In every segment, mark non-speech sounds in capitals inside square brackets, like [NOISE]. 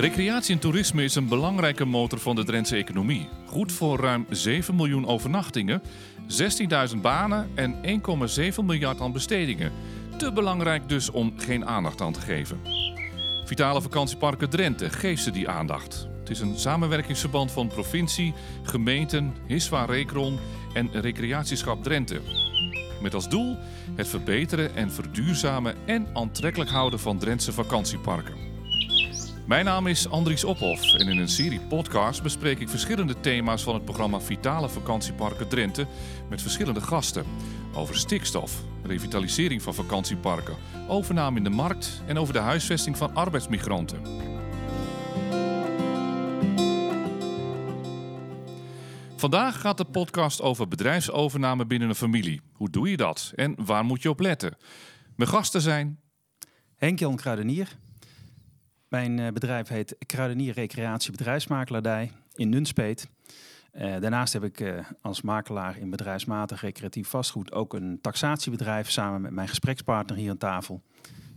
Recreatie en toerisme is een belangrijke motor van de Drentse economie. Goed voor ruim 7 miljoen overnachtingen, 16.000 banen en 1,7 miljard aan bestedingen. Te belangrijk dus om geen aandacht aan te geven. Vitale Vakantieparken Drenthe geeft ze die aandacht. Het is een samenwerkingsverband van provincie, gemeenten, Hiswa Recron en Recreatieschap Drenthe. Met als doel het verbeteren en verduurzamen en aantrekkelijk houden van Drentse vakantieparken. Mijn naam is Andries Ophof en in een serie podcasts bespreek ik verschillende thema's van het programma Vitale Vakantieparken Drenthe met verschillende gasten. Over stikstof, revitalisering van vakantieparken, overname in de markt en over de huisvesting van arbeidsmigranten. Vandaag gaat de podcast over bedrijfsovername binnen een familie. Hoe doe je dat en waar moet je op letten? Mijn gasten zijn Henk-Jan Kruidenier, mijn eh, bedrijf heet Kruidenier Recreatie Bedrijfsmakelaardij in Nunspeet. Uh, daarnaast heb ik uh, als makelaar in bedrijfsmatig recreatief vastgoed ook een taxatiebedrijf samen met mijn gesprekspartner hier aan tafel.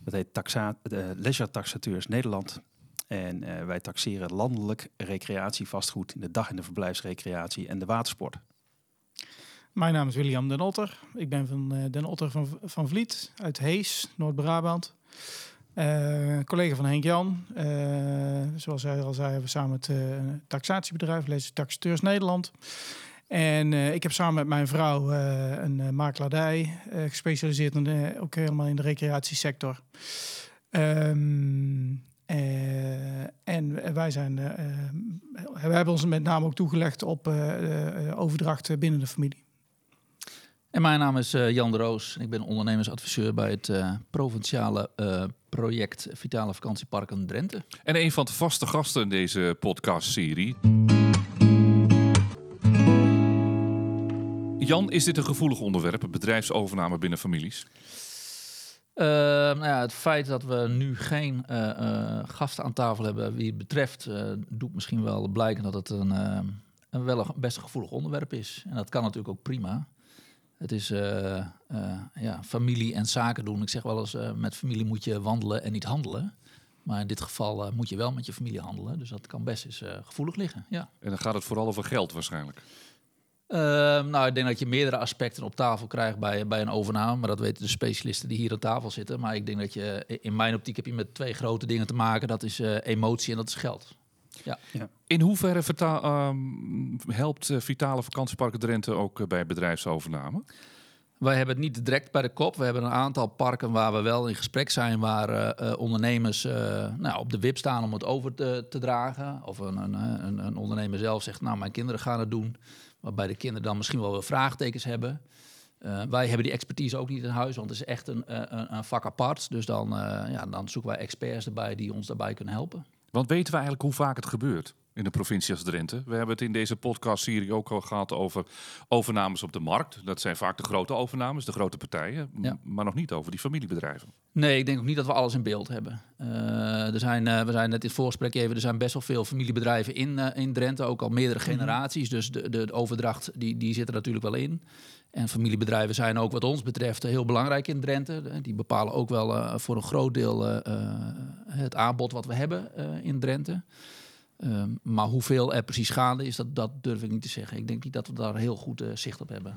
Dat heet Taxa Leisure Taxateurs Nederland. En wij taxeren landelijk recreatievastgoed in de dag- en de verblijfsrecreatie en de watersport. Mijn naam is William Den Otter. Ik ben van Den Otter van, van Vliet uit Hees, Noord-Brabant. Uh, collega van Henk Jan, uh, zoals hij al zei, hebben we samen het uh, taxatiebedrijf, Lezen Taxateurs Nederland. En ik heb samen met mijn vrouw een makelaardij, gespecialiseerd in ook helemaal in de recreatiesector. Um, en wij zijn, we hebben ons met name ook toegelegd op overdracht binnen de familie. En mijn naam is Jan de Roos. Ik ben ondernemersadviseur bij het provinciale project Vitale Vakantieparken Drenthe. En een van de vaste gasten in deze podcastserie. Jan, is dit een gevoelig onderwerp, bedrijfsovername binnen families? Nou ja, het feit dat we nu geen gasten aan tafel hebben wie het betreft, doet misschien wel blijken dat het een, een wel een best gevoelig onderwerp is. En dat kan natuurlijk ook prima. Het is uh, uh, ja, familie en zaken doen. Ik zeg wel eens, uh, met familie moet je wandelen en niet handelen. Maar in dit geval moet je wel met je familie handelen. Dus dat kan best eens gevoelig liggen. Ja. En dan gaat het vooral over geld waarschijnlijk. Ehm, nou, ik denk dat je meerdere aspecten op tafel krijgt bij, bij een overname. Maar dat weten de specialisten die hier aan tafel zitten. Maar ik denk dat je, in mijn optiek heb je met twee grote dingen te maken. Dat is emotie en dat is geld. Ja. ja. In hoeverre um, helpt uh, Vitale Vakantieparken Drenthe ook uh, bij bedrijfsovername? Wij hebben het niet direct bij de kop. We hebben een aantal parken waar we wel in gesprek zijn, waar uh, ondernemers nou, op de wip staan om het over te, te dragen. Of een, een, een, ondernemer zelf zegt, nou mijn kinderen gaan het doen. Waarbij de kinderen dan misschien wel weer vraagtekens hebben. wij hebben die expertise ook niet in huis, want het is echt een, een, een vak apart. Dus dan, ja, dan zoeken wij experts erbij die ons daarbij kunnen helpen. Want weten we eigenlijk hoe vaak het gebeurt in de provincie als Drenthe? We hebben het in deze podcast-serie ook al gehad over overnames op de markt. Dat zijn vaak de grote overnames, de grote partijen, maar nog niet over die familiebedrijven. Nee, ik denk ook niet dat we alles in beeld hebben. Uh, er zijn, uh, we zijn net in het voorgesprek even, er zijn best wel veel familiebedrijven in, uh, in Drenthe, ook al meerdere mhm. generaties. Dus de, de, de, overdracht die, die zit er natuurlijk wel in. En familiebedrijven zijn ook wat ons betreft heel belangrijk in Drenthe. Die bepalen ook wel voor een groot deel het aanbod wat we hebben in Drenthe. Ehm, maar hoeveel er precies gaande is, dat, dat durf ik niet te zeggen. Ik denk niet dat we daar heel goed zicht op hebben.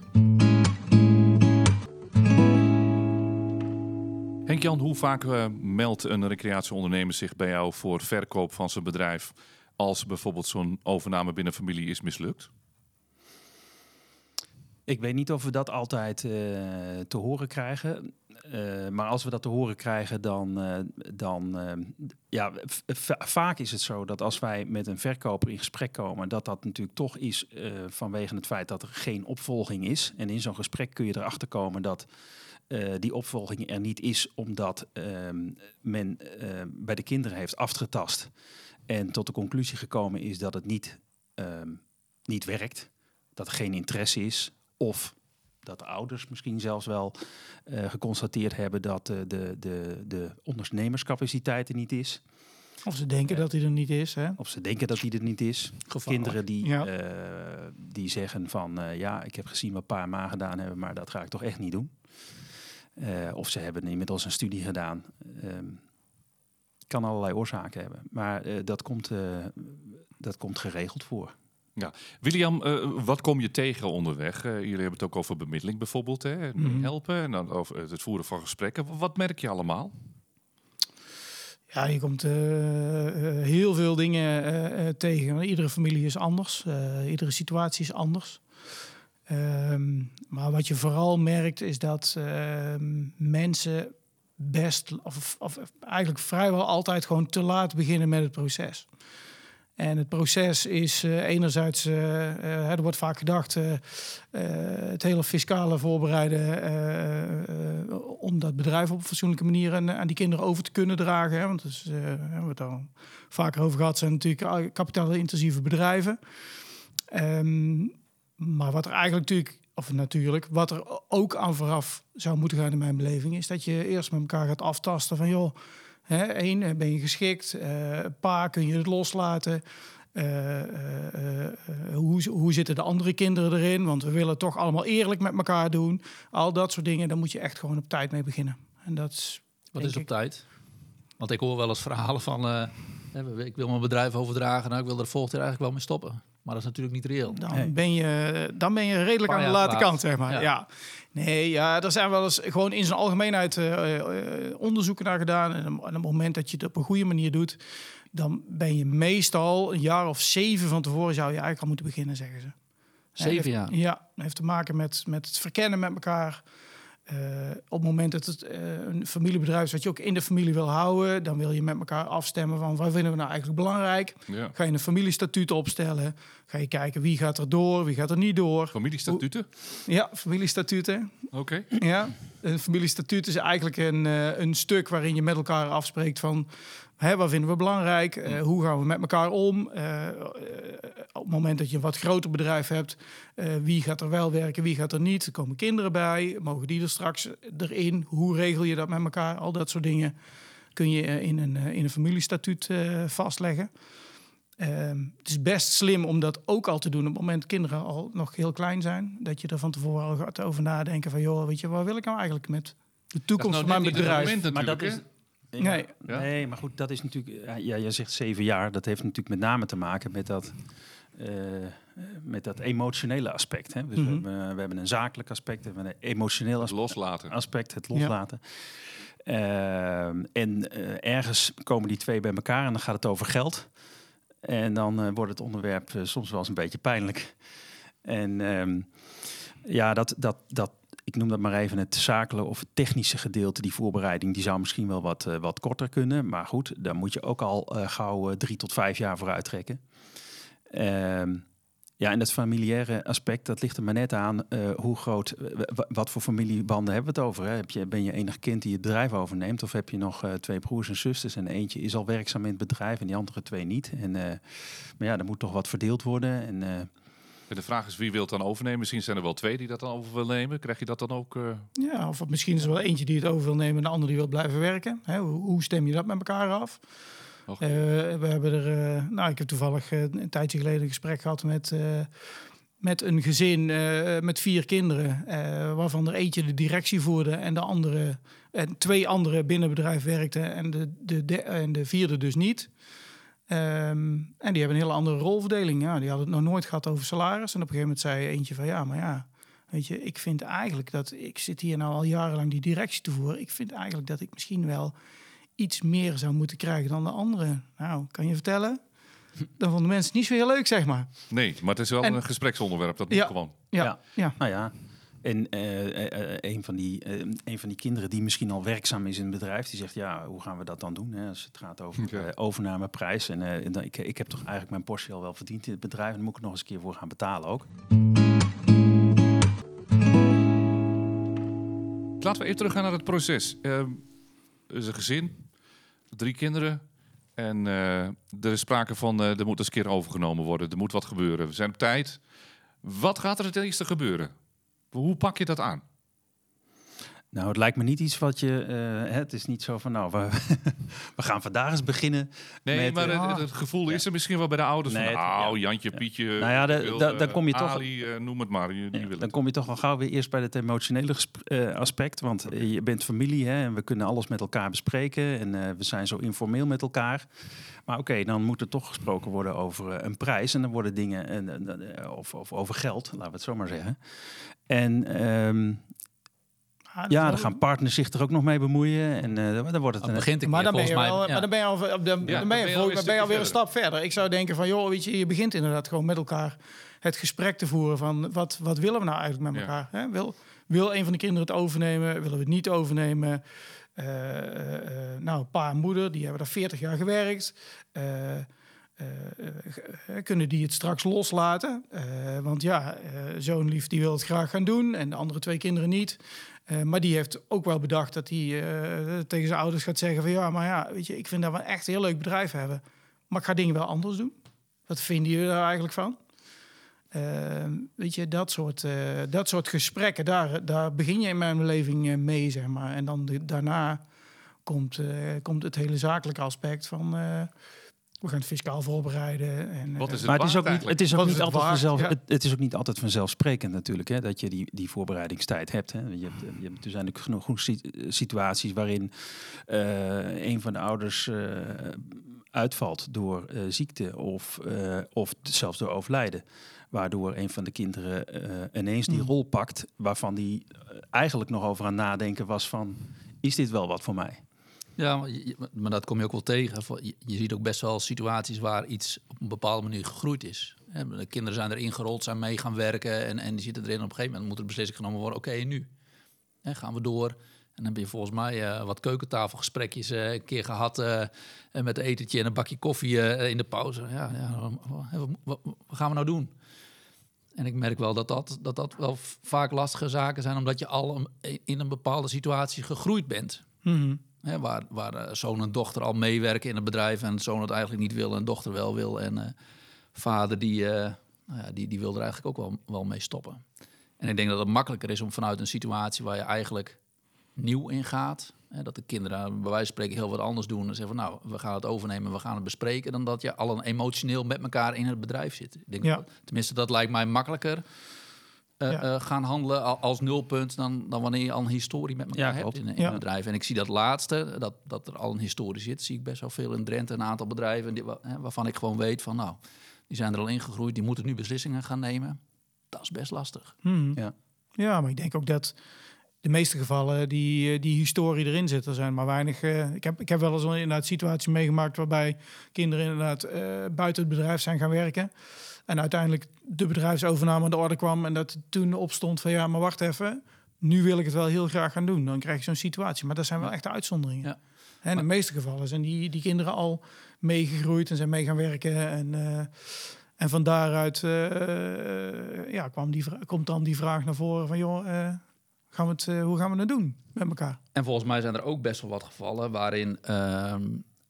Henk-Jan, hoe vaak uh, meldt een recreatieondernemer zich bij jou voor verkoop van zijn bedrijf als bijvoorbeeld zo'n overname binnen familie is mislukt? Ik weet niet of we dat altijd uh, te horen krijgen. Uh, maar als we dat te horen krijgen, dan, uh, dan ja, vaak is het zo dat als wij met een verkoper in gesprek komen, dat dat natuurlijk toch is vanwege het feit dat er geen opvolging is. En in zo'n gesprek kun je erachter komen dat die opvolging er niet is omdat uh, men bij de kinderen heeft afgetast en tot de conclusie gekomen is dat het niet, ehm, niet werkt, dat er geen interesse is of dat de ouders misschien zelfs wel eh, geconstateerd hebben dat de, de, de ondernemerscapaciteit er niet is. Of ze denken dat hij er niet is. Hè? Of ze denken dat hij er niet is. Kinderen die, ja. die zeggen van ja, ik heb gezien wat pa en gedaan hebben, maar dat ga ik toch echt niet doen. Uh, of ze hebben inmiddels een studie gedaan. Um, kan allerlei oorzaken hebben. Maar eh, dat, komt, eh, dat komt geregeld voor. William, eh, wat kom je tegen onderweg? Eh, jullie hebben het ook over bemiddeling bijvoorbeeld, hè? Mhm. helpen en dan over het voeren van gesprekken. Wat merk je allemaal? Ja, je komt eh, heel veel dingen tegen. Iedere familie is anders. iedere situatie is anders. Ehm, maar wat je vooral merkt is dat ehm, mensen best, of, of eigenlijk vrijwel altijd gewoon te laat beginnen met het proces. En het proces is eh, enerzijds, eh, eh, er wordt vaak gedacht, het hele fiscale voorbereiden om dat bedrijf op een fatsoenlijke manier aan, aan die kinderen over te kunnen dragen. Hè? Want dus, eh, hebben we het al vaker over gehad, zijn natuurlijk kapitaalintensieve bedrijven. Ehm, maar wat er eigenlijk natuurlijk, of natuurlijk, wat er ook aan vooraf zou moeten gaan in mijn beleving, is dat je eerst met elkaar gaat aftasten van joh, één, eh, ben je geschikt? Eh pa, kun je het loslaten? Eh, hoe, hoe zitten de andere kinderen erin? Want we willen toch allemaal eerlijk met elkaar doen. Al dat soort dingen, daar moet je echt gewoon op tijd mee beginnen. En dat is, Wat is op ik- tijd? Want ik hoor wel eens verhalen van... ik wil mijn bedrijf overdragen. Nou, ik wil er volgend jaar eigenlijk wel mee stoppen. Maar dat is natuurlijk niet reëel. Dan, Nee. ben je, dan ben je redelijk aan de late laat. kant, zeg maar. Ja. Ja. Nee, ja, er zijn wel eens gewoon in zijn algemeenheid eh, eh, onderzoeken naar gedaan. En op het moment dat je het op een goede manier doet, dan ben je meestal een jaar of zeven van tevoren zou je eigenlijk al moeten beginnen, zeggen ze. Zeven jaar? Ja, dat heeft te maken met, met het verkennen met elkaar. Eh, op het moment dat het eh, een familiebedrijf is wat je ook in de familie wil houden, dan wil je met elkaar afstemmen van wat vinden we nou eigenlijk belangrijk. Ja. Ga je een familiestatuut opstellen? Ga je kijken wie gaat er door, wie gaat er niet door? Familiestatuten? Ja, familiestatuten. Oké. Ja, een familiestatuut is eigenlijk een, eh, een stuk waarin je met elkaar afspreekt van... Hè, wat vinden we belangrijk? Eh, hoe gaan we met elkaar om? Eh, eh, op het moment dat je een wat groter bedrijf hebt, eh, wie gaat er wel werken, wie gaat er niet? Er komen kinderen bij, mogen die er straks erin? Hoe regel je dat met elkaar? Al dat soort dingen kun je in een, in een familiestatuut eh, vastleggen. Ehm, het is best slim om dat ook al te doen op het moment dat kinderen al nog heel klein zijn. Dat je er van tevoren al gaat over nadenken van, joh, weet je, wat wil ik nou eigenlijk met de toekomst nou van mijn bedrijf? Maar dat natuurlijk, Nee. Ja? Nee, maar goed, dat is natuurlijk. ja, jij zegt zeven jaar. Dat heeft natuurlijk met name te maken met dat. eh, met dat emotionele aspect. Hè? Dus Mhm. we, hebben, we hebben een zakelijk aspect, we hebben een emotioneel Het aspect, loslaten. aspect het loslaten. Ehm, en eh, ergens komen die twee bij elkaar en dan gaat het over geld. En dan eh, wordt het onderwerp eh, soms wel eens een beetje pijnlijk. En ehm, ja, dat, dat, dat, ik noem dat maar even het zakelijke of het technische gedeelte, die voorbereiding, die zou misschien wel wat, eh, wat korter kunnen. Maar goed, daar moet je ook al eh, gauw eh, drie tot vijf jaar voor uittrekken. Ehm, ja, en dat familiaire aspect, dat ligt er maar net aan hoe groot, wat voor familiebanden hebben we het over. Hè? Heb je, ben je enig kind die het bedrijf overneemt of heb je nog twee broers en zusters en eentje is al werkzaam in het bedrijf en die andere twee niet. En, maar ja, er moet toch wat verdeeld worden. En, En de vraag is wie wil het dan overnemen? Misschien zijn er wel twee die dat dan over willen nemen. Krijg je dat dan ook? eh, Ja, of misschien is er wel eentje die het over wil nemen en de ander die wil blijven werken. Hè, hoe, stem je dat met elkaar af? Eh, we hebben er, eh, nou, ik heb toevallig een tijdje geleden een gesprek gehad met, met een gezin met vier kinderen, waarvan er eentje de directie voerde en de andere en twee anderen binnen het bedrijf werkten en de, de, de, en de vierde dus niet. Ehm, en die hebben een hele andere rolverdeling. Ja, die hadden het nog nooit gehad over salaris. En op een gegeven moment zei eentje van ja, maar ja, weet je, ik vind eigenlijk dat ik zit hier nou al jarenlang die directie te voeren. Ik vind eigenlijk dat ik misschien wel iets meer zou moeten krijgen dan de anderen. Nou, kan je vertellen? [LAUGHS] Dan vonden mensen het niet zo heel leuk, zeg maar. Nee, maar het is wel En- een gespreksonderwerp. Dat moet Ja. gewoon. Ja, Ja. ja. Nou ja, en eh, eh, eh, een, van die, een van die kinderen die misschien al werkzaam is in het bedrijf, die zegt ja, hoe gaan we dat dan doen? Hè, als het gaat over overnameprijs. En dan, ik, ik heb toch eigenlijk mijn Porsche al wel verdiend in het bedrijf. En dan moet ik er nog eens een keer voor gaan betalen ook. Laten we even teruggaan naar het proces. Ehm, er is een gezin, drie kinderen. En er is sprake van, er moet eens een keer overgenomen worden. Er moet wat gebeuren. We zijn op tijd. Wat gaat er het eerste gebeuren? Hoe pak je dat aan? Nou, het lijkt me niet iets wat je. eh, het is niet zo van, nou, we, [LAUGHS] we gaan vandaag eens beginnen. Nee, met, maar eh, het, het gevoel is er misschien wel bij de ouders Nee, van... Nou, ja. Jantje, Ja. Pietje, Nou ja, de- wil, da- eh, dan kom je toch- Ali, eh, noem het maar, die, die Ja, willen dan het. kom je toch al gauw weer eerst bij het emotionele eh, aspect. Want eh, je bent familie hè, en we kunnen alles met elkaar bespreken. En eh, we zijn zo informeel met elkaar. Maar oké, dan moet er toch gesproken worden over eh, een prijs. En dan worden dingen, en, eh, of, of over geld, laten we het zo maar zeggen. En ehm, Ah, ja, dan gaan partners zich er ook nog mee bemoeien. En eh, dan wordt het een... begint Maar dan ben je volgens wel, mij. ja. maar dan ben je al, dan, dan ben je, dan ben je vol- alweer dan ben je een alweer een stukje stap verder. Ik zou denken van, joh, weet je, je begint inderdaad gewoon met elkaar het gesprek te voeren van wat, wat willen we nou eigenlijk met Ja. elkaar? Hè? Wil, wil een van de kinderen het overnemen? Willen we het niet overnemen? Eh, eh, eh, nou, pa en moeder, die hebben daar 40 jaar gewerkt. Eh, eh, kunnen die het straks loslaten? Eh, want ja, eh, zo'n lief die wil het graag gaan doen en de andere twee kinderen niet. Maar die heeft ook wel bedacht dat hij tegen zijn ouders gaat zeggen van ja, maar ja, weet je, ik vind dat we echt een heel leuk bedrijf hebben. Maar ik ga dingen wel anders doen. Wat vinden jullie daar eigenlijk van? Eh, weet je, dat soort, dat soort gesprekken, daar, daar begin je in mijn beleving mee, zeg maar. En dan daarna komt, komt het hele zakelijke aspect van... we gaan het fiscaal voorbereiden. En, Wat eh, is het Maar het is, ook niet, het is ook niet is altijd waard? vanzelf, Ja. het, het is ook niet altijd vanzelfsprekend natuurlijk, hè, dat je die, die voorbereidingstijd hebt. Hè. Je hebt, je hebt er zijn natuurlijk genoeg genoeg si- situaties waarin eh, een van de ouders eh, uitvalt door eh, ziekte of, eh, of zelfs door overlijden. Waardoor een van de kinderen eh, ineens die Hmm. rol pakt waarvan die eigenlijk nog over aan nadenken was van, is dit wel wat voor mij? Ja, maar, dat kom je ook wel tegen. Je, ziet ook best wel situaties waar iets op een bepaalde manier gegroeid is. De kinderen zijn erin gerold, zijn mee gaan werken en, en die zitten erin. Op een gegeven moment moet er beslissing genomen worden. Oké, nu? Gaan we door? En dan heb je volgens mij eh, wat keukentafelgesprekjes eh, een keer gehad eh, met een etentje en een bakje koffie in de pauze. Ja, ja wat, wat- gaan we nou doen? En ik merk wel dat dat, dat, dat wel vaak lastige zaken zijn, omdat je al in een bepaalde situatie gegroeid bent. mhm. Hè, waar waar eh, zoon en dochter al meewerken in het bedrijf en zoon het eigenlijk niet wil en dochter wel wil. En eh, vader die, eh, nou ja, die, die wil er eigenlijk ook wel, wel mee stoppen. En ik denk dat het makkelijker is om vanuit een situatie waar je eigenlijk nieuw in gaat. Hè, dat de kinderen bij wijze van spreken heel wat anders doen. En zeggen van nou, we gaan het overnemen, we gaan het bespreken. Dan dat je al een emotioneel met elkaar in het bedrijf zit. Ik denk Ja. dat- tenminste, dat lijkt mij makkelijker. Eh, Ja. eh, gaan handelen al- als nulpunt dan, dan wanneer je al een historie met elkaar Ja, hebt in, in Ja. een bedrijf. En ik zie dat laatste, dat, dat er al een historie zit, zie ik best wel veel in Drenthe. Een aantal bedrijven die, hè, waarvan ik gewoon weet van nou, die zijn er al ingegroeid, die moeten nu beslissingen gaan nemen. Dat is best lastig. Mhm. Ja. ja, maar ik denk ook dat de meeste gevallen die, eh, die historie erin zit. Er zijn maar weinig. eh, ik, heb, ik heb wel eens een inderdaad situatie meegemaakt waarbij kinderen inderdaad eh, buiten het bedrijf zijn gaan werken. En uiteindelijk de bedrijfsovername aan de orde kwam en dat toen opstond van ja, maar wacht even. Nu wil ik het wel heel graag gaan doen. Dan krijg je zo'n situatie. Maar dat zijn wel echt uitzonderingen. Ja. En in de meeste gevallen zijn die, die kinderen al meegegroeid en zijn mee gaan werken. En, eh, en van daaruit eh, ja, kwam die, komt dan die vraag naar voren van joh, eh, gaan we het, eh, hoe gaan we het doen met elkaar? En volgens mij zijn er ook best wel wat gevallen waarin ehm,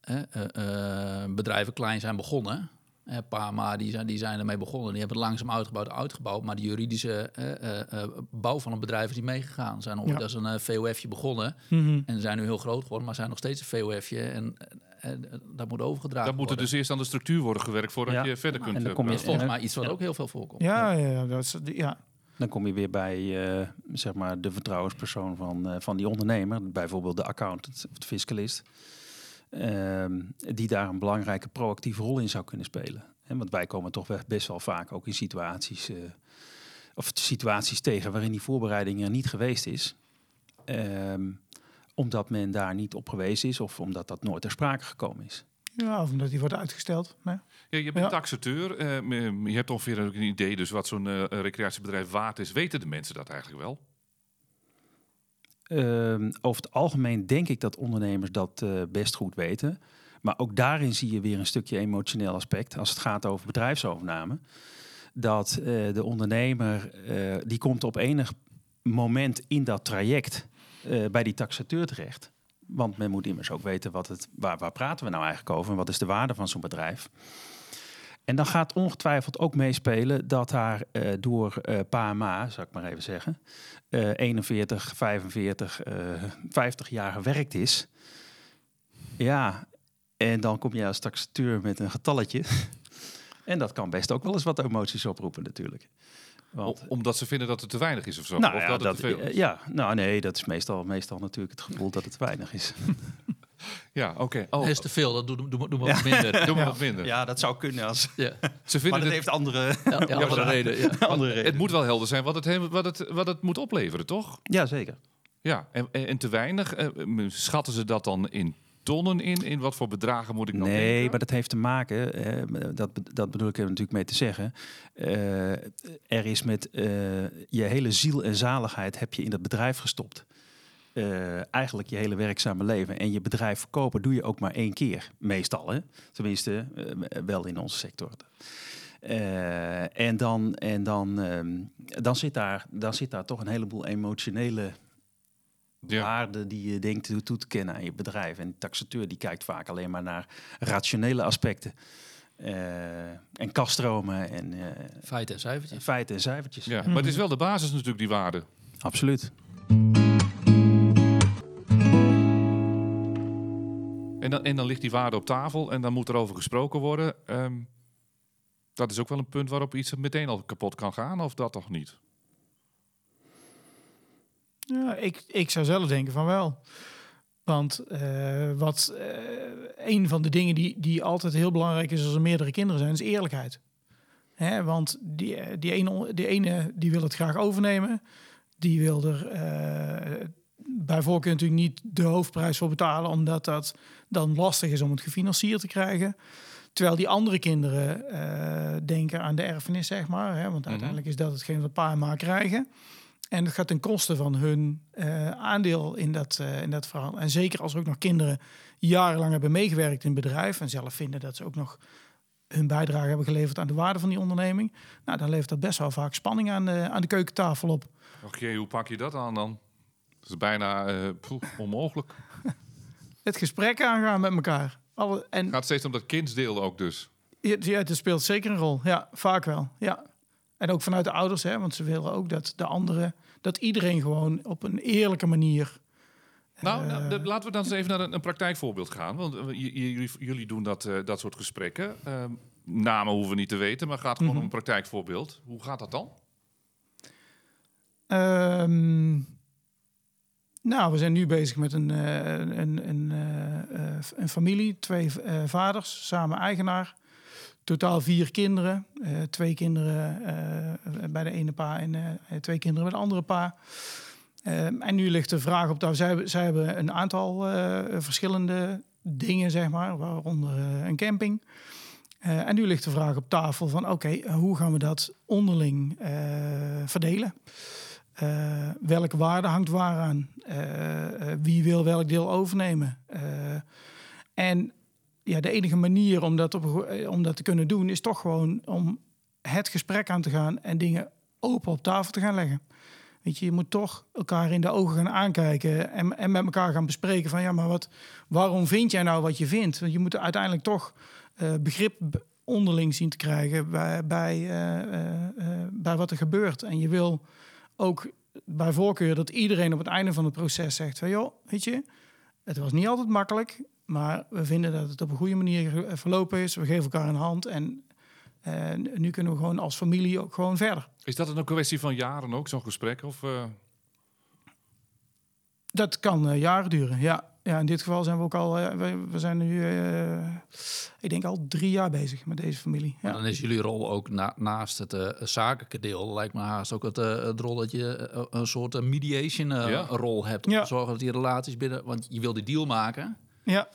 eh, eh, eh, bedrijven klein zijn begonnen. Eh, Pama, die zijn, die zijn ermee begonnen. Die hebben het langzaam uitgebouwd, uitgebouwd. Maar de juridische eh, eh, eh, bouw van een bedrijf is niet meegegaan. Zijn ooit Ja. als een eh, VOF'je begonnen. Mhm. En zijn nu heel groot geworden, maar zijn nog steeds een VOF'je. En, en, en dat moet overgedragen Dan moet er dus eerst aan de structuur worden gewerkt voordat Ja. je verder kunt. En dan kom je- Dat is praten. volgens mij iets wat Ja. ook heel veel voorkomt. Ja, ja, dat is, ja. Dan kom je weer bij eh, zeg maar de vertrouwenspersoon van, eh, van die ondernemer, bijvoorbeeld de accountant of de fiscalist, die daar een belangrijke proactieve rol in zou kunnen spelen. Hè, want wij komen toch best wel vaak ook in situaties, eh, of situaties tegen waarin die voorbereiding er niet geweest is. Ehm, omdat men daar niet op gewezen is of omdat dat nooit ter sprake gekomen is. ja, of omdat die wordt uitgesteld. Nee. Ja, je bent Ja. taxateur. eh, je hebt ongeveer ook een idee dus wat zo'n eh, recreatiebedrijf waard is. Weten de mensen dat eigenlijk wel? Ehm, over het algemeen denk ik dat ondernemers dat eh, best goed weten. Maar ook daarin zie je weer een stukje emotioneel aspect. Als het gaat over bedrijfsovername. Dat eh, de ondernemer, eh, die komt op enig moment in dat traject bij die taxateur terecht. Want men moet immers ook weten wat het, waar, waar praten we nou eigenlijk over en wat is de waarde van zo'n bedrijf. En dan gaat ongetwijfeld ook meespelen dat daar eh, door eh pa en ma, zou ik maar even zeggen, eh 41, 45, eh 50 jaar gewerkt is. Ja, en dan kom je als taxateur met een getalletje. [LAUGHS] en dat kan best ook wel eens wat emoties oproepen natuurlijk. Want, Omdat ze vinden dat het te weinig is of zo. nou of ja, dat het dat, te veel eh, is. ja, nou nee, dat is meestal, meestal natuurlijk het gevoel dat het te weinig is. [LAUGHS] Ja, oké. Oh, Dat is te veel, dat doe, doe, doe maar wat minder. doe maar wat minder. Ja, dat zou kunnen als. Ja. [LAUGHS] Ze Maar vinden dat het, heeft andere, [LAUGHS] reden. Redenen. het moet wel helder zijn wat het, he- wat het, wat het moet opleveren, toch? Ja, zeker. Ja, en, en te weinig. eh, Schatten ze dat dan in tonnen in? In wat voor bedragen moet ik dan Nee, denken? maar dat heeft te maken, eh, dat, dat bedoel ik er natuurlijk mee te zeggen. eh, er is met eh, je hele ziel en zaligheid heb je in dat bedrijf gestopt. Eh, eigenlijk je hele werkzame leven. En je bedrijf verkopen doe je ook maar één keer, meestal. Hè? Tenminste, eh, wel in onze sector. Eh, en dan, en dan, ehm, dan, zit daar, dan zit daar toch een heleboel emotionele Ja. waarde die je denkt toe, toe te kennen aan je bedrijf. En de taxateur die kijkt vaak alleen maar naar rationele aspecten. Eh, en kaststromen en eh, Feiten en cijfertjes. feiten en cijfertjes. Ja, maar het is wel de basis natuurlijk, die waarde. Absoluut. En dan, dan ligt die waarde op tafel en dan moet er over gesproken worden. Ehm, dat is ook wel een punt waarop iets meteen al kapot kan gaan, of dat toch niet? Ja, ik, ik zou zelf denken van wel. Want eh, wat eh, een van de dingen die, die altijd heel belangrijk is als er meerdere kinderen zijn, is eerlijkheid. Hè, want die, eh, die, ene, die ene die wil het graag overnemen. Die wil er bij voorkeur natuurlijk niet de hoofdprijs voor betalen, omdat dat dan lastig is om het gefinancierd te krijgen. Terwijl die andere kinderen eh, denken aan de erfenis, zeg maar. Hè, want uiteindelijk is dat hetgeen wat pa en ma krijgen. En het gaat ten koste van hun eh, aandeel in dat, eh, in dat verhaal. En zeker als er ook nog kinderen jarenlang hebben meegewerkt in het bedrijf... en zelf vinden dat ze ook nog hun bijdrage hebben geleverd aan de waarde van die onderneming... nou, dan levert dat best wel vaak spanning aan de, aan de keukentafel op. Jee, hoe pak je dat aan dan? Dat is bijna eh, poeh, onmogelijk. [LAUGHS] Het gesprek aangaan met elkaar. Alle, en Het gaat steeds om dat kindsdeel ook dus. Ja, ja, het speelt zeker een rol. Ja, vaak wel. Ja. En ook vanuit de ouders, hè, want ze willen ook dat de anderen, dat iedereen gewoon op een eerlijke manier. Nou, Eh. nou, de- laten we dan eens even naar een, een praktijkvoorbeeld gaan. Want eh, jullie, jullie doen dat, eh, dat soort gesprekken. Ehm, namen hoeven we niet te weten, maar gaat gewoon Mhm. om een praktijkvoorbeeld. Hoe gaat dat dan? Ehm, nou, we zijn nu bezig met een, eh, een, een, eh, eh, een familie, twee vaders, samen eigenaar. Totaal vier kinderen. Twee kinderen bij de ene pa en twee kinderen bij de andere pa. Ehm, en nu ligt de vraag op tafel. Zij, zij hebben een aantal verschillende dingen, zeg maar, waaronder een camping. En nu ligt de vraag op tafel van oké, hoe gaan we dat onderling verdelen? Eh, welke waarde hangt waar aan? Eh, eh, wie wil welk deel overnemen? En ja, de enige manier om dat, om dat te kunnen doen is toch gewoon om het gesprek aan te gaan en dingen open op tafel te gaan leggen. Weet je, je moet toch elkaar in de ogen gaan aankijken en, en met elkaar gaan bespreken van ja, maar wat, waarom vind jij nou wat je vindt? Want je moet uiteindelijk toch begrip onderling zien te krijgen bij, bij, bij wat er gebeurt. En je wil ook bij voorkeur dat iedereen op het einde van het proces zegt van joh, weet je, het was niet altijd makkelijk, maar we vinden dat het op een goede manier ge- verlopen is. We geven elkaar een hand en eh, nu kunnen we gewoon als familie ook gewoon verder. Is dat een kwestie van jaren ook, zo'n gesprek? Of, eh, Dat kan eh, jaren duren, ja. Ja, in dit geval zijn we ook al, eh, we, we zijn nu, eh, ik denk al drie jaar bezig met deze familie. Ja. dan is jullie rol ook na- naast het eh, zakelijke deel, lijkt me haast ook het, eh, het rol dat je een soort mediation eh, Ja. rol hebt. Om Ja. te zorgen dat die relaties binnen, want je wil die deal maken. ja,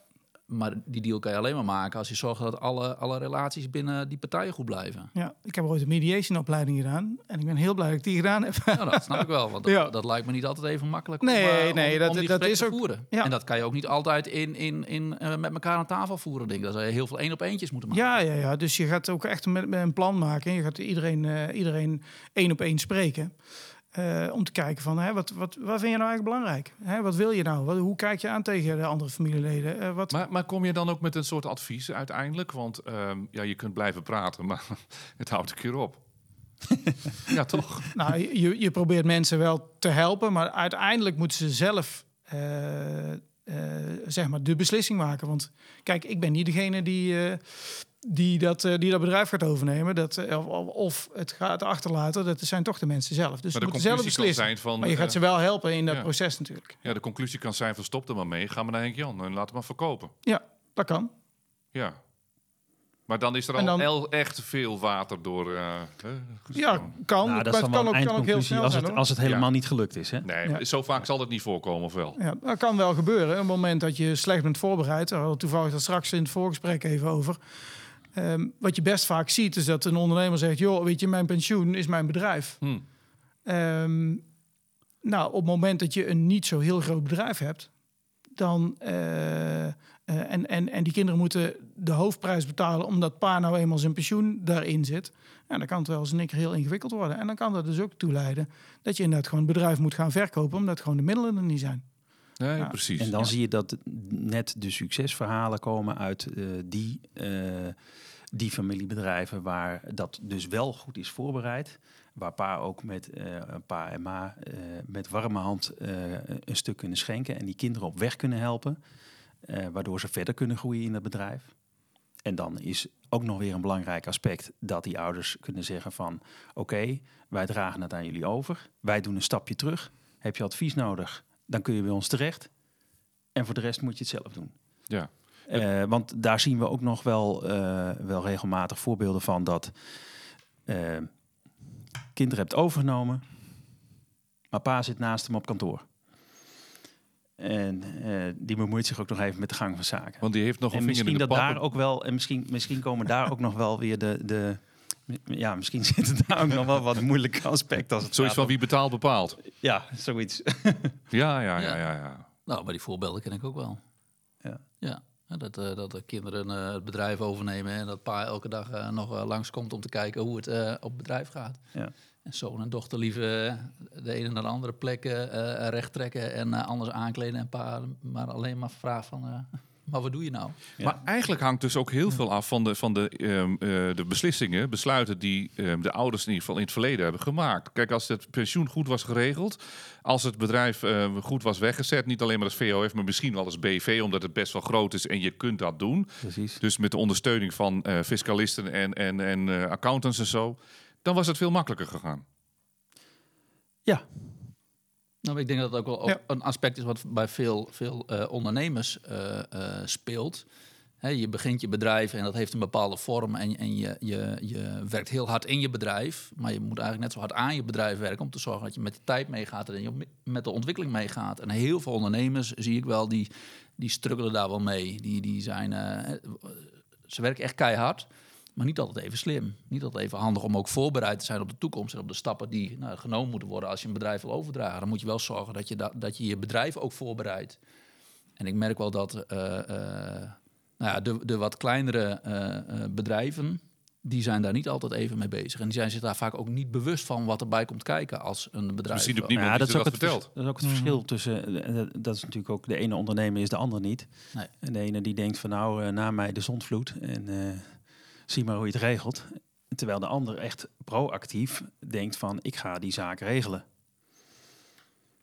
Maar die deal kan je alleen maar maken als je zorgt dat alle, alle relaties binnen die partijen goed blijven. ja, ik heb ooit een mediation opleiding gedaan en ik ben heel blij dat ik die gedaan heb. Nou, dat snap ik wel, want dat, [LAUGHS] Ja. dat lijkt me niet altijd even makkelijk Nee, om, eh, nee, om, dat- om die dat gesprekken is ook- voeren. ja. En dat kan je ook niet altijd in, in, in, eh, met elkaar aan tafel voeren. Denk ik. Dat zou je heel veel één op eentjes moeten maken. Ja, ja, ja. Dus je gaat ook echt met, met een plan maken. Je gaat iedereen, eh, iedereen één op één spreken. Eh, om te kijken van, hè, wat, wat, wat vind je nou eigenlijk belangrijk? Hè, wat wil je nou? Wat, hoe kijk je aan tegen de andere familieleden? Eh, wat, Maar, maar kom je dan ook met een soort advies uiteindelijk? Want ehm, ja, je kunt blijven praten, [LAUGHS] maar het houdt een keer op. [LAUGHS] ja, toch? Nou, je, je probeert mensen wel te helpen, maar uiteindelijk moeten ze zelf eh, eh, zeg maar de beslissing maken. Want kijk, ik ben niet degene die, eh, die, dat, eh, die dat bedrijf gaat overnemen. Dat, eh, of, of het gaat achterlaten. Dat zijn toch de mensen zelf. Dus Maar ze de moeten zelf beslissen. zijn van... Maar je gaat eh, ze wel helpen in dat ja. proces natuurlijk. ja, de conclusie kan zijn van stop er maar mee. Ga maar naar Henk Jan en laat het maar verkopen. Ja, dat kan. Ja. Maar dan is er al dan- el- echt veel water door eh, hè, Ja, kan. Nou, maar dat is het kan ook, kan ook heel snel als het, als het helemaal Ja. niet gelukt is. Hè? Nee, Ja. zo vaak zal het niet voorkomen of wel? Ja, dat kan wel gebeuren. Op het moment dat je slecht bent voorbereid. Hadden toevallig dat straks in het voorgesprek even over. Ehm, wat je best vaak ziet is dat een ondernemer zegt... joh, weet je, mijn pensioen is mijn bedrijf. Hm. Ehm, nou, op het moment dat je een niet zo heel groot bedrijf hebt... dan... eh, eh, en, en, en die kinderen moeten de hoofdprijs betalen... omdat pa nou eenmaal zijn pensioen daarin zit... Ja, dan kan het wel eens een keer heel ingewikkeld worden. En dan kan dat dus ook toe leiden... dat je inderdaad gewoon het bedrijf moet gaan verkopen... omdat gewoon de middelen er niet zijn. Nee, precies. En dan Ja. zie je dat net de succesverhalen komen uit eh, die, eh, die familiebedrijven waar dat dus wel goed is voorbereid. Waar pa ook met eh, pa en ma eh, met warme hand eh, een stuk kunnen schenken en die kinderen op weg kunnen helpen. eh, waardoor ze verder kunnen groeien in het bedrijf. En dan is ook nog weer een belangrijk aspect dat die ouders kunnen zeggen van oké, wij dragen het aan jullie over. Wij doen een stapje terug. Heb je advies nodig, dan kun je bij ons terecht. En voor de rest moet je het zelf doen. Ja. Eh, want daar zien we ook nog wel, eh, wel regelmatig voorbeelden van dat eh, kinderen hebt overgenomen, maar pa zit naast hem op kantoor. En die bemoeit zich ook nog even met de gang van zaken. Want die heeft nog een En vinger in misschien de dat pap. daar ook wel, en misschien, misschien komen daar ook nog wel weer de, de. Ja, misschien [LAUGHS] zitten daar ook nog wel wat moeilijke aspecten. Als het Zoiets van wie betaalt bepaalt. Ja, zoiets. [LAUGHS] Ja, ja, ja, Ja. ja. Nou, maar die voorbeelden ken ik ook wel. Ja. Ja, hè, dat, eh, dat de kinderen eh, het bedrijf overnemen en dat pa elke dag eh, nog uh, langskomt om te kijken hoe het eh, op het bedrijf gaat. Ja. En zoon en dochter liever eh, de ene naar de andere plekken eh recht trekken en eh, anders aankleden. En pa maar alleen maar vraagt van, eh, maar wat doe je nou? Ja. Maar eigenlijk hangt dus ook heel veel af van de, van de, ehm, eh, de beslissingen, besluiten die ehm, de ouders in ieder geval in het verleden hebben gemaakt. Kijk, als het pensioen goed was geregeld, als het bedrijf ehm, goed was weggezet, niet alleen maar als VOF, maar misschien wel als BV, omdat het best wel groot is en je kunt dat doen. Precies. Dus met de ondersteuning van eh, fiscalisten en, en, en eh, accountants en zo, dan was het veel makkelijker gegaan. Ja, Nou, ik denk dat het ook wel Ja. een aspect is wat bij veel, veel eh, ondernemers eh, eh, speelt. Je begint je bedrijf en dat heeft een bepaalde vorm en, en je, je, je werkt heel hard in je bedrijf. Maar je moet eigenlijk net zo hard aan je bedrijf werken om te zorgen dat je met de tijd meegaat en je met de ontwikkeling meegaat. En heel veel ondernemers zie ik wel, die, die struggelen daar wel mee. Die, die zijn, ze werken echt keihard. Maar niet altijd even slim. Niet altijd even handig om ook voorbereid te zijn op de toekomst en op de stappen die nou, genomen moeten worden als je een bedrijf wil overdragen. Dan moet je wel zorgen dat je, da- dat je je bedrijf ook voorbereidt. En ik merk wel dat eh, eh, nou ja, de, de wat kleinere eh, eh, bedrijven, die zijn daar niet altijd even mee bezig. En die zijn zich daar vaak ook niet bewust van wat erbij komt kijken als een bedrijf. Misschien ook niemand ja, die dat, is ook dat vertelt. dat is ook het verschil tussen. dat- Dat is natuurlijk ook de ene ondernemer is de andere niet. Nee. En de ene die denkt van nou, eh, na mij de zondvloed en eh, zie maar hoe je het regelt. Terwijl de ander echt proactief denkt van ik ga die zaak regelen.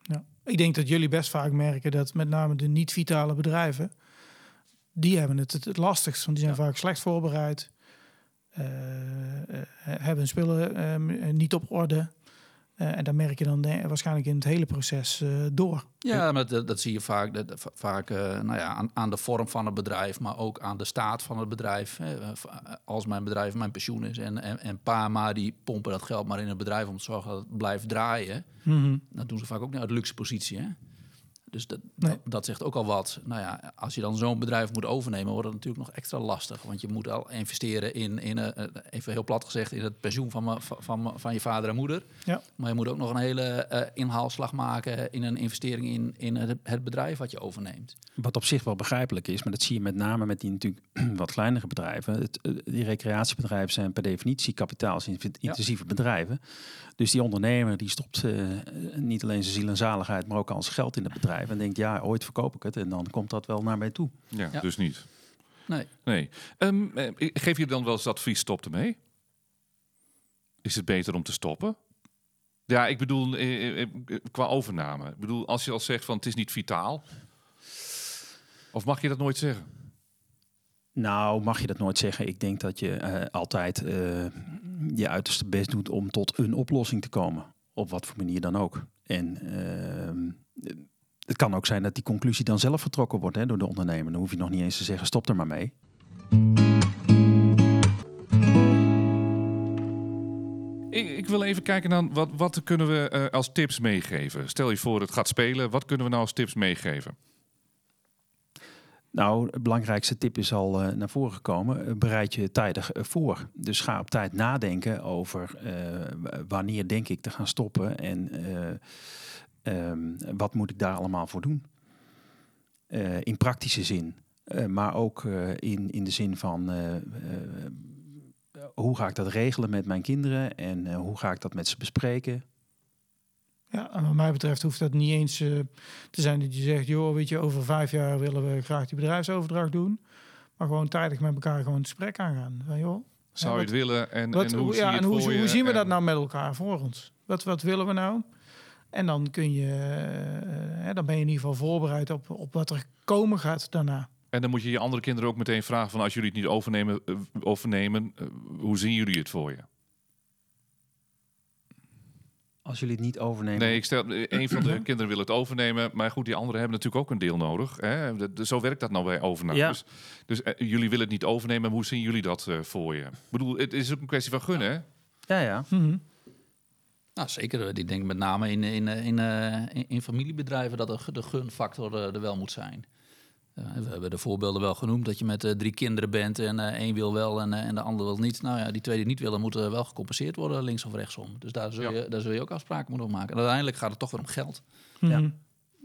Ja. Ik denk dat jullie best vaak merken dat met name de niet-vitale bedrijven, die hebben het het, het lastigst. Want die zijn vaak slecht voorbereid, eh, eh, hebben hun spullen eh, niet op orde. Eh, en dan merk je dan eh, waarschijnlijk in het hele proces eh, door. Ja, maar dat, dat zie je vaak, dat, va- vaak nou ja, aan, aan de vorm van het bedrijf, maar ook aan de staat van het bedrijf. hè. Als mijn bedrijf mijn pensioen is en, en, en pa en ma die pompen dat geld maar in het bedrijf om te zorgen dat het blijft draaien. Dat doen ze vaak ook niet uit luxe positie. Hè? Dus dat, Nee. dat, dat zegt ook al wat. Nou ja, als je dan zo'n bedrijf moet overnemen, wordt het natuurlijk nog extra lastig. Want je moet al investeren in, in eh, eh, even heel plat gezegd, in het pensioen van, me- van, van, van je vader en moeder. Ja. Maar je moet ook nog een hele eh, inhaalslag maken in een investering in, in het, het bedrijf wat je overneemt. Wat op zich wel begrijpelijk is, maar dat zie je met name met die natuurlijk [CLEARS THROAT] wat kleinere bedrijven. Het, die recreatiebedrijven zijn per definitie kapitaalsintensieve bedrijven. Dus die ondernemer die stopt eh, niet alleen zijn ziel en zaligheid, maar ook al zijn geld in het bedrijf. En denkt, ja, ooit verkoop ik het en dan komt dat wel naar mij toe. Ja, Ja. dus niet. Nee. Nee. Ehm, eh, geef je dan wel eens advies, stop ermee? Is het beter om te stoppen? Ja, ik bedoel, eh, qua overname. Ik bedoel, als je al zegt van het is niet vitaal. Of mag je dat nooit zeggen? Nou, mag je dat nooit zeggen. Ik denk dat je eh, altijd eh, je uiterste best doet om tot een oplossing te komen. Op wat voor manier dan ook. En ehm, het kan ook zijn dat die conclusie dan zelf vertrokken wordt hè, door de ondernemer. Dan hoef je nog niet eens te zeggen, stop er maar mee. Ik, ik wil even kijken naar wat, wat kunnen we eh, als tips meegeven. Stel je voor het gaat spelen. Wat kunnen we nou als tips meegeven? Nou, het belangrijkste tip is al eh, naar voren gekomen. Eh, bereid je tijdig eh, voor. Dus ga op tijd nadenken over wanneer denk ik te gaan stoppen en eh, ehm, wat moet ik daar allemaal voor doen. In praktische zin, maar ook in, in de zin van hoe ga ik dat regelen met mijn kinderen en hoe ga ik dat met ze bespreken. Ja, en wat mij betreft hoeft dat niet eens eh, te zijn dat je zegt, joh, weet je, over vijf jaar willen we graag die bedrijfsoverdracht doen. Maar gewoon tijdig met elkaar gewoon het gesprek aangaan. Van, joh, Zou je wat- het willen? En, wat, en hoe, ja, en hoe, hoe zien we En- dat nou met elkaar voor ons? Wat, wat willen we nou? En dan kun je, eh, hè, dan ben je in ieder geval voorbereid op, op wat er komen gaat daarna. En dan moet je je andere kinderen ook meteen vragen van als jullie het niet overnemen, eh, overnemen eh, hoe zien jullie het voor je? Als jullie het niet overnemen. Nee, ik stel, eh, een van de kinderen wil het overnemen, maar goed, die anderen hebben natuurlijk ook een deel nodig. Hè? De- de- zo werkt dat nou bij overnames. Dus eh, jullie willen het niet overnemen, maar hoe zien jullie dat eh, voor je? Ik bedoel, het is ook een kwestie van gunnen, hè? Ja, ja. Mhm. Nou, zeker. Ik denk met name in, in, in, eh, in, in familiebedrijven dat de, de gunfactor er wel moet zijn. Eh, we hebben de voorbeelden wel genoemd dat je met eh, drie kinderen bent en eh, één wil wel en, eh, en de ander wil niet. Nou ja, die twee die niet willen moeten wel gecompenseerd worden links of rechtsom. Dus daar zul, Ja. je, daar zul je ook afspraken moeten maken. En uiteindelijk gaat het toch weer om geld. Mhm. Ja.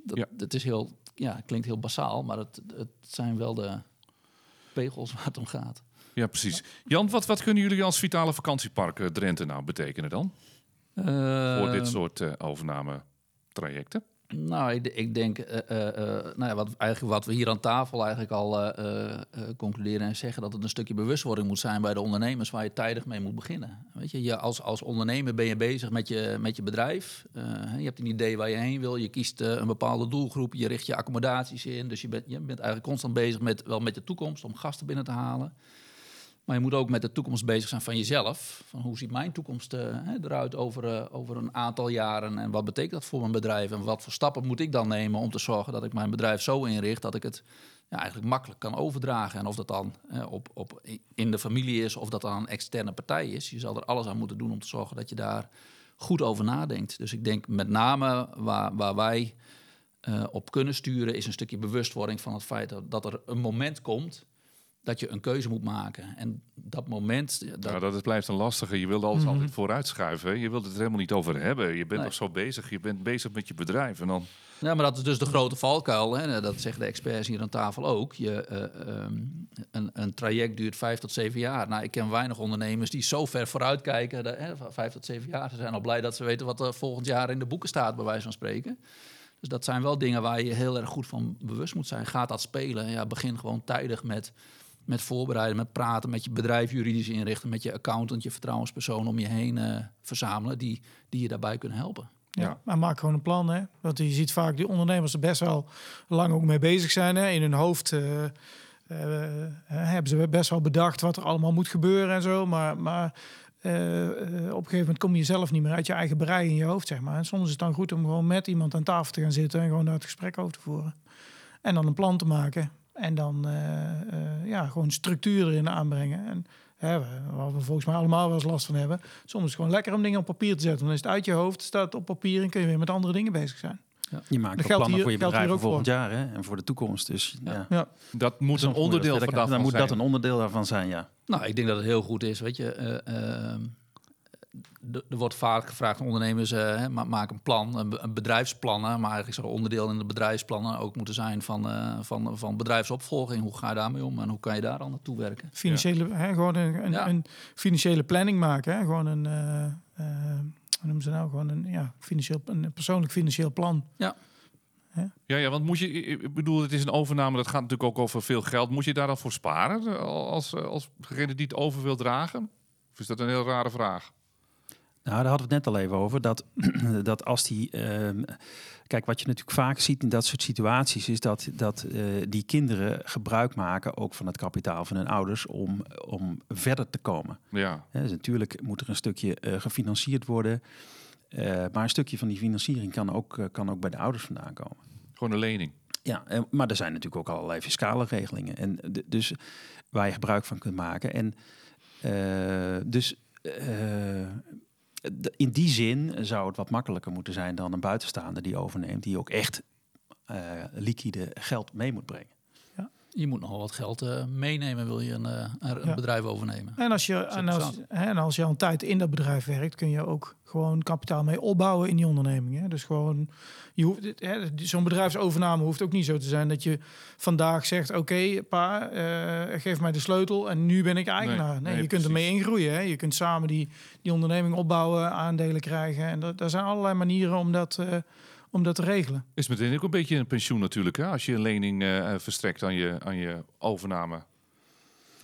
Dat, Ja. dat is heel, ja, het klinkt heel basaal, maar het, het zijn wel de pegels [LAUGHS] waar het om gaat. Ja, precies. Jan, wat, wat kunnen jullie als Vitale Vakantiepark Drenthe nou betekenen dan? voor dit soort eh overname trajecten? Nou, ik, ik denk, eh, eh, eh, nou ja, wat, eigenlijk wat we hier aan tafel eigenlijk al concluderen en zeggen, dat het een stukje bewustwording moet zijn bij de ondernemers waar je tijdig mee moet beginnen. Weet je, je als, als ondernemer ben je bezig met je, met je bedrijf. Je hebt een idee waar je heen wil. Je kiest een bepaalde doelgroep. Je richt je accommodaties in. Dus je bent, je bent eigenlijk constant bezig met, wel met de toekomst om gasten binnen te halen. Maar je moet ook met de toekomst bezig zijn van jezelf. Van hoe ziet mijn toekomst eh, eruit over, eh, over een aantal jaren? En wat betekent dat voor mijn bedrijf? En wat voor stappen moet ik dan nemen om te zorgen dat ik mijn bedrijf zo inricht dat ik het ja, eigenlijk makkelijk kan overdragen? En of dat dan op, op, in de familie is of dat dan een externe partij is. Je zal er alles aan moeten doen om te zorgen dat je daar goed over nadenkt. Dus ik denk met name waar, waar wij eh, op kunnen sturen, is een stukje bewustwording van het feit dat er een moment komt dat je een keuze moet maken. En dat moment, ja, dat, Nou, dat is- blijft een lastige. Je wilt alles Mhm. altijd vooruitschuiven. Je wilt het er helemaal niet over hebben. Je bent Nee. nog zo bezig. Je bent bezig met je bedrijf. En dan, Ja, maar dat is dus de grote valkuil. Hè? Dat zeggen de experts hier aan tafel ook. Je, eh, ehm, een, een traject duurt vijf tot zeven jaar. Nou, ik ken weinig ondernemers die zo ver vooruit kijken. Dat, hè, vijf tot zeven jaar. Ze zijn al blij dat ze weten wat er volgend jaar in de boeken staat, bij wijze van spreken. Dus dat zijn wel dingen waar je heel erg goed van bewust moet zijn. Gaat dat spelen? Ja, begin gewoon tijdig met, met voorbereiden, met praten, met je bedrijf juridisch inrichten, met je accountant, je vertrouwenspersoon om je heen eh, verzamelen, die, die je daarbij kunnen helpen. Ja, Ja. maar maak gewoon een plan. Hè? Want je ziet vaak die ondernemers er best wel lang ook mee bezig zijn. Hè? In hun hoofd eh, eh, hebben ze best wel bedacht wat er allemaal moet gebeuren en zo. Maar, maar eh, eh, op een gegeven moment kom je zelf niet meer uit je eigen brei in je hoofd, zeg maar. En soms is het dan goed om gewoon met iemand aan tafel te gaan zitten en gewoon daar het gesprek over te voeren. En dan een plan te maken. En dan eh, eh, ja, gewoon structuur erin aanbrengen. En hè, we- waar we volgens mij allemaal wel eens last van hebben. Soms is het gewoon lekker om dingen op papier te zetten. Dan is het uit je hoofd, staat het op papier en kun je weer met andere dingen bezig zijn. Je maakt Dat ook plannen hier- voor je bedrijf voor volgend jaar hè? en voor de toekomst. Dus ja. Ja. Dat moet een onderdeel verder van gaan. daarvan Dan moet zijn. dat een onderdeel daarvan zijn, ja. Nou, ik denk dat het heel goed is. Weet je, eh, ehm, er wordt vaak gevraagd aan ondernemers: hè, ma- maak een plan, een, be- een bedrijfsplannen. Maar eigenlijk zou onderdeel in de bedrijfsplannen ook moeten zijn van, eh, van, van bedrijfsopvolging. Hoe ga je daarmee om en hoe kan je daar dan naartoe werken? Financiële, hè, gewoon een, een, Ja. een financiële planning maken. Hè? Gewoon een, eh, eh, hoe noemen ze nou? Gewoon een, ja, financieel, een persoonlijk financieel plan. Ja, ja, want moet je, ik bedoel, het is een overname, dat gaat natuurlijk ook over veel geld. Moet je daar dan voor sparen als, als degene die het over wil dragen? Of is dat een heel rare vraag? Nou, daar hadden we het net al even over. Dat, [CLEARS THROAT] dat als die. ehm, kijk, wat je natuurlijk vaak ziet in dat soort situaties. is dat, dat eh, die kinderen gebruik maken. ook van het kapitaal van hun ouders. om, om verder te komen. Ja, dus natuurlijk moet er een stukje eh, gefinancierd worden. Eh, maar een stukje van die financiering kan ook, kan ook bij de ouders vandaan komen. gewoon een lening. Ja, eh, maar er zijn natuurlijk ook allerlei fiscale regelingen. En dus waar je gebruik van kunt maken. En dus in die zin zou het wat makkelijker moeten zijn dan een buitenstaander die overneemt, die ook echt eh, liquide geld mee moet brengen. Je moet nogal wat geld eh, meenemen, wil je een, eh, een Ja. bedrijf overnemen. En als, je, en, als, en als je al een tijd in dat bedrijf werkt, kun je ook gewoon kapitaal mee opbouwen in die onderneming. Hè? Dus gewoon, je hoeft, hè, zo'n bedrijfsovername hoeft ook niet zo te zijn dat je vandaag zegt: Oké, pa, eh, geef mij de sleutel en nu ben ik eigenaar. Nee, nee, je kunt ermee ingroeien. Hè? Je kunt samen die, die onderneming opbouwen, aandelen krijgen. En dat, daar zijn allerlei manieren om dat, om dat te regelen. Is meteen ook een beetje een pensioen natuurlijk, hè? als je een lening eh, verstrekt aan je, aan je overname.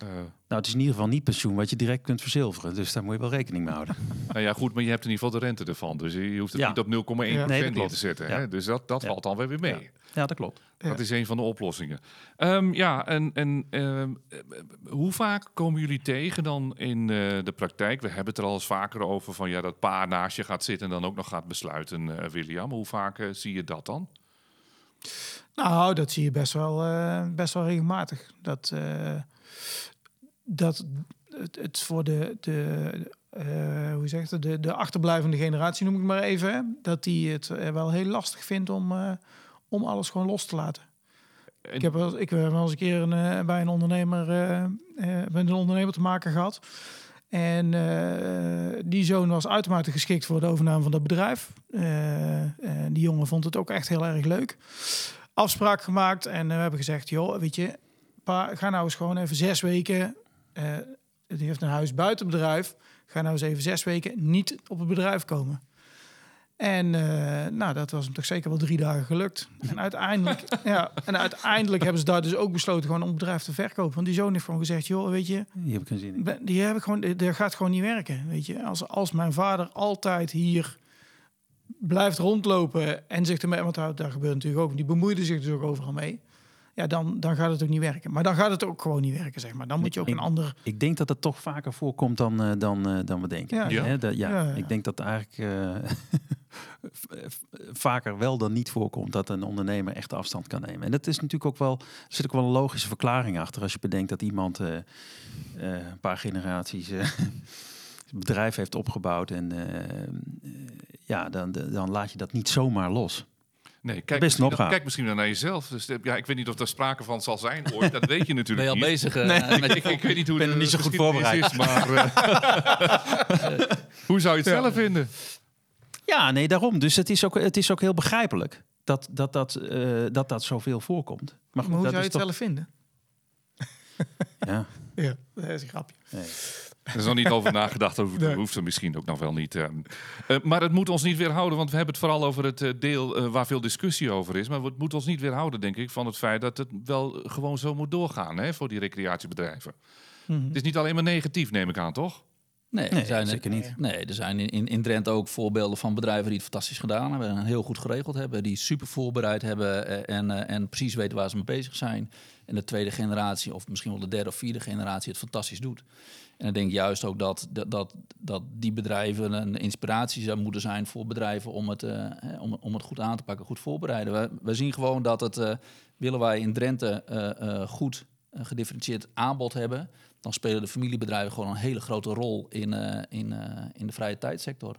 Eh, Nou, het is in ieder geval niet pensioen wat je direct kunt verzilveren. Dus daar moet je wel rekening mee houden. [LAUGHS] nou ja, goed, maar je hebt in ieder geval de rente ervan. Dus je hoeft het Ja. niet op 0,1% Ja. Nee, dat neer klopt. te zetten. Ja. Hè? Dus dat, dat Ja. valt dan weer weer mee. Ja. Ja, dat klopt. Ja. Dat is een van de oplossingen. Ehm, ja, en, en ehm, eh, hoe vaak komen jullie tegen dan in eh, de praktijk? We hebben het er al eens vaker over van ja, dat pa naast je gaat zitten en dan ook nog gaat besluiten, eh, William. Hoe vaak zie je dat dan? Nou, dat zie je best wel, eh, best wel regelmatig. Dat, eh, dat het, het voor de, de, eh, hoe zeg je het, de, de achterblijvende generatie, noem ik maar even, hè, dat die het eh, wel heel lastig vindt om, eh, om alles gewoon los te laten. En- Ik heb wel, ik heb wel eens een keer een, bij een ondernemer, met een ondernemer te maken gehad. En die zoon was uitermate geschikt voor de overname van dat bedrijf. En die jongen vond het ook echt heel erg leuk. Afspraak gemaakt en we hebben gezegd, joh, weet je, pa, ga nou eens gewoon even zes weken. Eh die heeft een huis buiten het bedrijf. Ga nou eens even zes weken niet op het bedrijf komen. En eh, nou, dat was hem toch zeker wel drie dagen gelukt. En uiteindelijk, [LAUGHS] ja, en uiteindelijk hebben ze daar dus ook besloten gewoon om het bedrijf te verkopen. Want die zoon heeft gewoon gezegd, joh, weet je, Hier heb ik geen zin in. die heb ik gewoon, dat gaat gewoon niet werken. Weet je, als, als mijn vader altijd hier blijft rondlopen en zich ermee, want daar, daar gebeurt natuurlijk ook, die bemoeide zich dus ook overal mee. Ja, dan, dan gaat het ook niet werken. Maar dan gaat het ook gewoon niet werken, zeg maar. Dan moet je ook Ik- een ander. Ik denk dat het toch vaker voorkomt dan, eh, dan, eh, dan we denken. Ja. Ja. Hè, dat- ja, Ja, ja. ik denk dat eigenlijk eh, [LAUGHS] vaker wel dan niet voorkomt dat een ondernemer echt afstand kan nemen. En dat is natuurlijk ook wel, er zit ook wel een logische verklaring achter als je bedenkt dat iemand eh, eh, een paar generaties eh, [LAUGHS] bedrijf heeft opgebouwd en ja, dan, dan laat je dat niet zomaar los. Nee, kijk, Best opgave. kijk misschien dan naar jezelf. Dus eh, ja, ik weet niet of er sprake van zal zijn ooit. Dat weet je [LAUGHS] Ben natuurlijk je al niet. bezig eh, Nee. met [LAUGHS] Ik, ik weet niet hoe ben er niet zo goed geschiedenis Is, maar, eh, [LAUGHS] hoe zou je het zelf vinden? Ja, nee, daarom. Dus het is ook, het is ook heel begrijpelijk dat dat, dat, eh, dat, dat zoveel voorkomt. Maar goed, hoe dat zou je het toch... zelf vinden? Ja, Ja, dat is een grapje. nee. Er is nog niet over nagedacht. Dat hoeft, Nee. hoeft er misschien ook nog wel niet. eh. Eh, maar het moet ons niet weerhouden. Want we hebben het vooral over het eh, deel eh, waar veel discussie over is. Maar het moet ons niet weerhouden, denk ik, van het feit dat het wel gewoon zo moet doorgaan hè, voor die recreatiebedrijven. Mhm. Het is niet alleen maar negatief, neem ik aan, toch? Nee, Nee, er zijn, zeker niet. Nee, er zijn in, in, in Drenthe ook voorbeelden van bedrijven die het fantastisch gedaan hebben. En heel goed geregeld hebben. Die super voorbereid hebben en, en precies weten waar ze mee bezig zijn. En de tweede generatie, of misschien wel de derde of vierde generatie, het fantastisch doet. En ik denk juist ook dat, dat, dat, die bedrijven een inspiratie zou moeten zijn voor bedrijven om het, eh, om, om het goed aan te pakken, goed voorbereiden. We, we zien gewoon dat het, eh, willen wij in Drenthe eh, goed gedifferentieerd aanbod hebben, dan spelen de familiebedrijven gewoon een hele grote rol in, in, in de vrije tijdsector.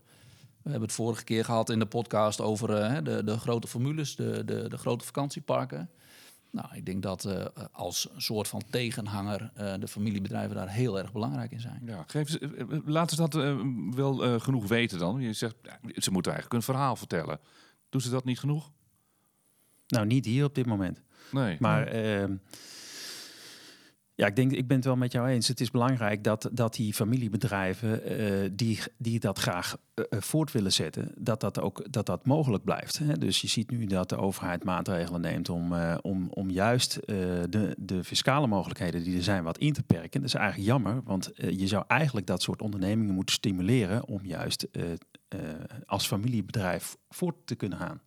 We hebben het vorige keer gehad in de podcast over de, de grote formules, de, de, de grote vakantieparken. Nou, ik denk dat uh, als soort van tegenhanger uh, de familiebedrijven daar heel erg belangrijk in zijn. Ja, geef ze, laten ze dat wel genoeg weten dan. Je zegt, ze moeten eigenlijk een verhaal vertellen. Doen ze dat niet genoeg? Nou, niet hier op dit moment. Nee. Maar ehm, ja, ik denk, ik ben het wel met jou eens. Het is belangrijk dat, dat die familiebedrijven uh, die, die dat graag uh, voort willen zetten, dat dat ook dat dat mogelijk blijft. Hè? Dus je ziet nu dat de overheid maatregelen neemt om, uh, om, om juist de, de fiscale mogelijkheden die er zijn wat in te perken. Dat is eigenlijk jammer, want je zou eigenlijk dat soort ondernemingen moeten stimuleren om juist als familiebedrijf voort te kunnen gaan.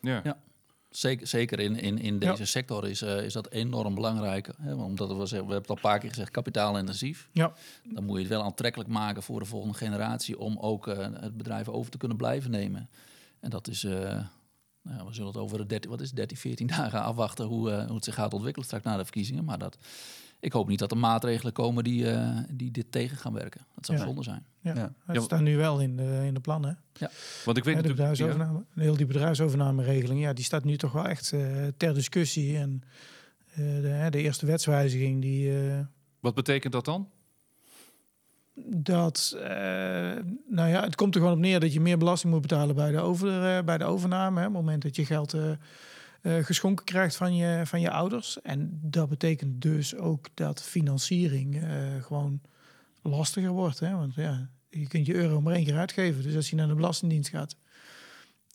Ja. ja. Zeker, zeker in, in, in deze sector is, uh, is dat enorm belangrijk. Hè? Omdat we, zeggen, we hebben het al een paar keer gezegd, kapitaalintensief. Ja. Dan moet je het wel aantrekkelijk maken voor de volgende generatie om ook uh, het bedrijf over te kunnen blijven nemen. En dat is, uh, nou, we zullen het over de 13, wat is 13, 14 [LAUGHS] dagen afwachten hoe, hoe het zich gaat ontwikkelen straks na de verkiezingen. Maar dat, ik hoop niet dat er maatregelen komen die, uh, die dit tegen gaan werken. Dat zou ja. zonde zijn. Ja, ja. dat staat nu wel in de, in de plannen. Ja. Want ik weet ja, de natuurlijk... bedrijfsovername, ja. Heel die bedrijfsovernameregeling, ja, die staat nu toch wel echt uh, ter discussie. En uh, de, de, eerste wetswijziging die... Wat betekent dat dan? Dat, nou ja, het komt er gewoon op neer dat je meer belasting moet betalen bij de, over, bij de overname. Hè, op het moment dat je geld uh, geschonken krijgt van je, van je ouders. En dat betekent dus ook dat financiering uh, gewoon lastiger wordt. Hè? Want ja, je kunt je euro maar één keer uitgeven. Dus als je naar de Belastingdienst gaat,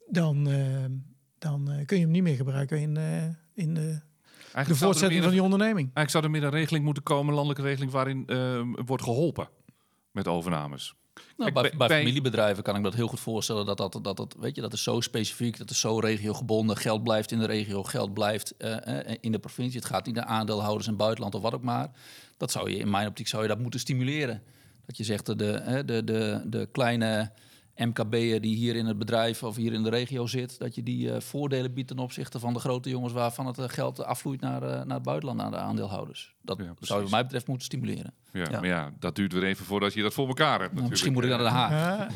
dan, uh, dan kun je hem niet meer gebruiken in, in de, de voortzetting van die onderneming. Eigenlijk zou er meer een regeling moeten komen, een landelijke regeling, waarin wordt geholpen met overnames. Nou, bij, bij, bij, familiebedrijven kan ik me dat heel goed voorstellen. Dat dat, dat, dat, weet je, dat is zo specifiek, dat is zo regiogebonden. Geld blijft in de regio, geld blijft uh, in de provincie. Het gaat niet naar aandeelhouders in het buitenland of wat ook maar. Dat zou je, in mijn optiek zou je dat moeten stimuleren. Dat je zegt, de, de, de, de, de kleine MKB'er die hier in het bedrijf of hier in de regio zit, dat je die uh, voordelen biedt ten opzichte van de grote jongens waarvan het uh, geld afvloeit naar, uh, naar het buitenland, naar de aandeelhouders. Dat ja, zou je wat mij betreft moeten stimuleren. Ja, ja, maar ja, dat duurt weer even voordat je dat voor elkaar hebt. Nou, misschien moet ik naar Den Haag. Ja,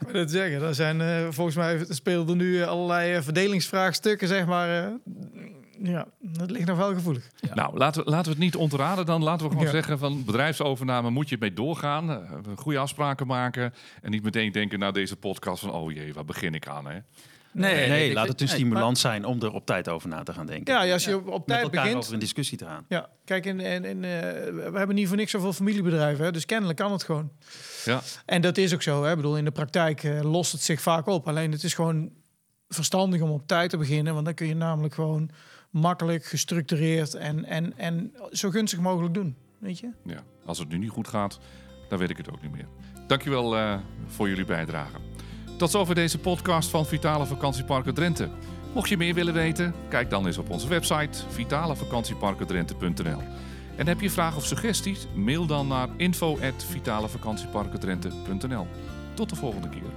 ik wil het zeggen. Er zijn volgens mij spelen er nu allerlei verdelingsvraagstukken, zeg maar. Ja, dat ligt nog wel gevoelig. Ja. Nou, laten we, laten we het niet ontraden dan. Laten we gewoon zeggen van bedrijfsovername moet je mee doorgaan. goede afspraken maken. En niet meteen denken na deze podcast van oh jee, waar begin ik aan hè? Nee, nee, nee laat het een stimulans zijn om er op tijd over na te gaan denken. Ja, ja als je op, op tijd Met elkaar begint... over in discussie te gaan. Ja, kijk, in, in, in, uh, we hebben niet voor niks zoveel familiebedrijven. Hè, dus kennelijk kan het gewoon. Ja. En dat is ook zo. Hè. Ik bedoel, in de praktijk uh, lost het zich vaak op. Alleen het is gewoon verstandig om op tijd te beginnen. Want dan kun je namelijk gewoon makkelijk, gestructureerd en, en, en zo gunstig mogelijk doen. Weet je? Ja, als het nu niet goed gaat, dan weet ik het ook niet meer. Dankjewel uh, voor jullie bijdrage. Tot zover deze podcast van Vitale Vakantieparken Drenthe. Mocht je meer willen weten, kijk dan eens op onze website vitalevakantieparkendrenthe.nl. En heb je vragen of suggesties? Mail dan naar info.vitalevakantieparkendrenthe.nl. Tot de volgende keer.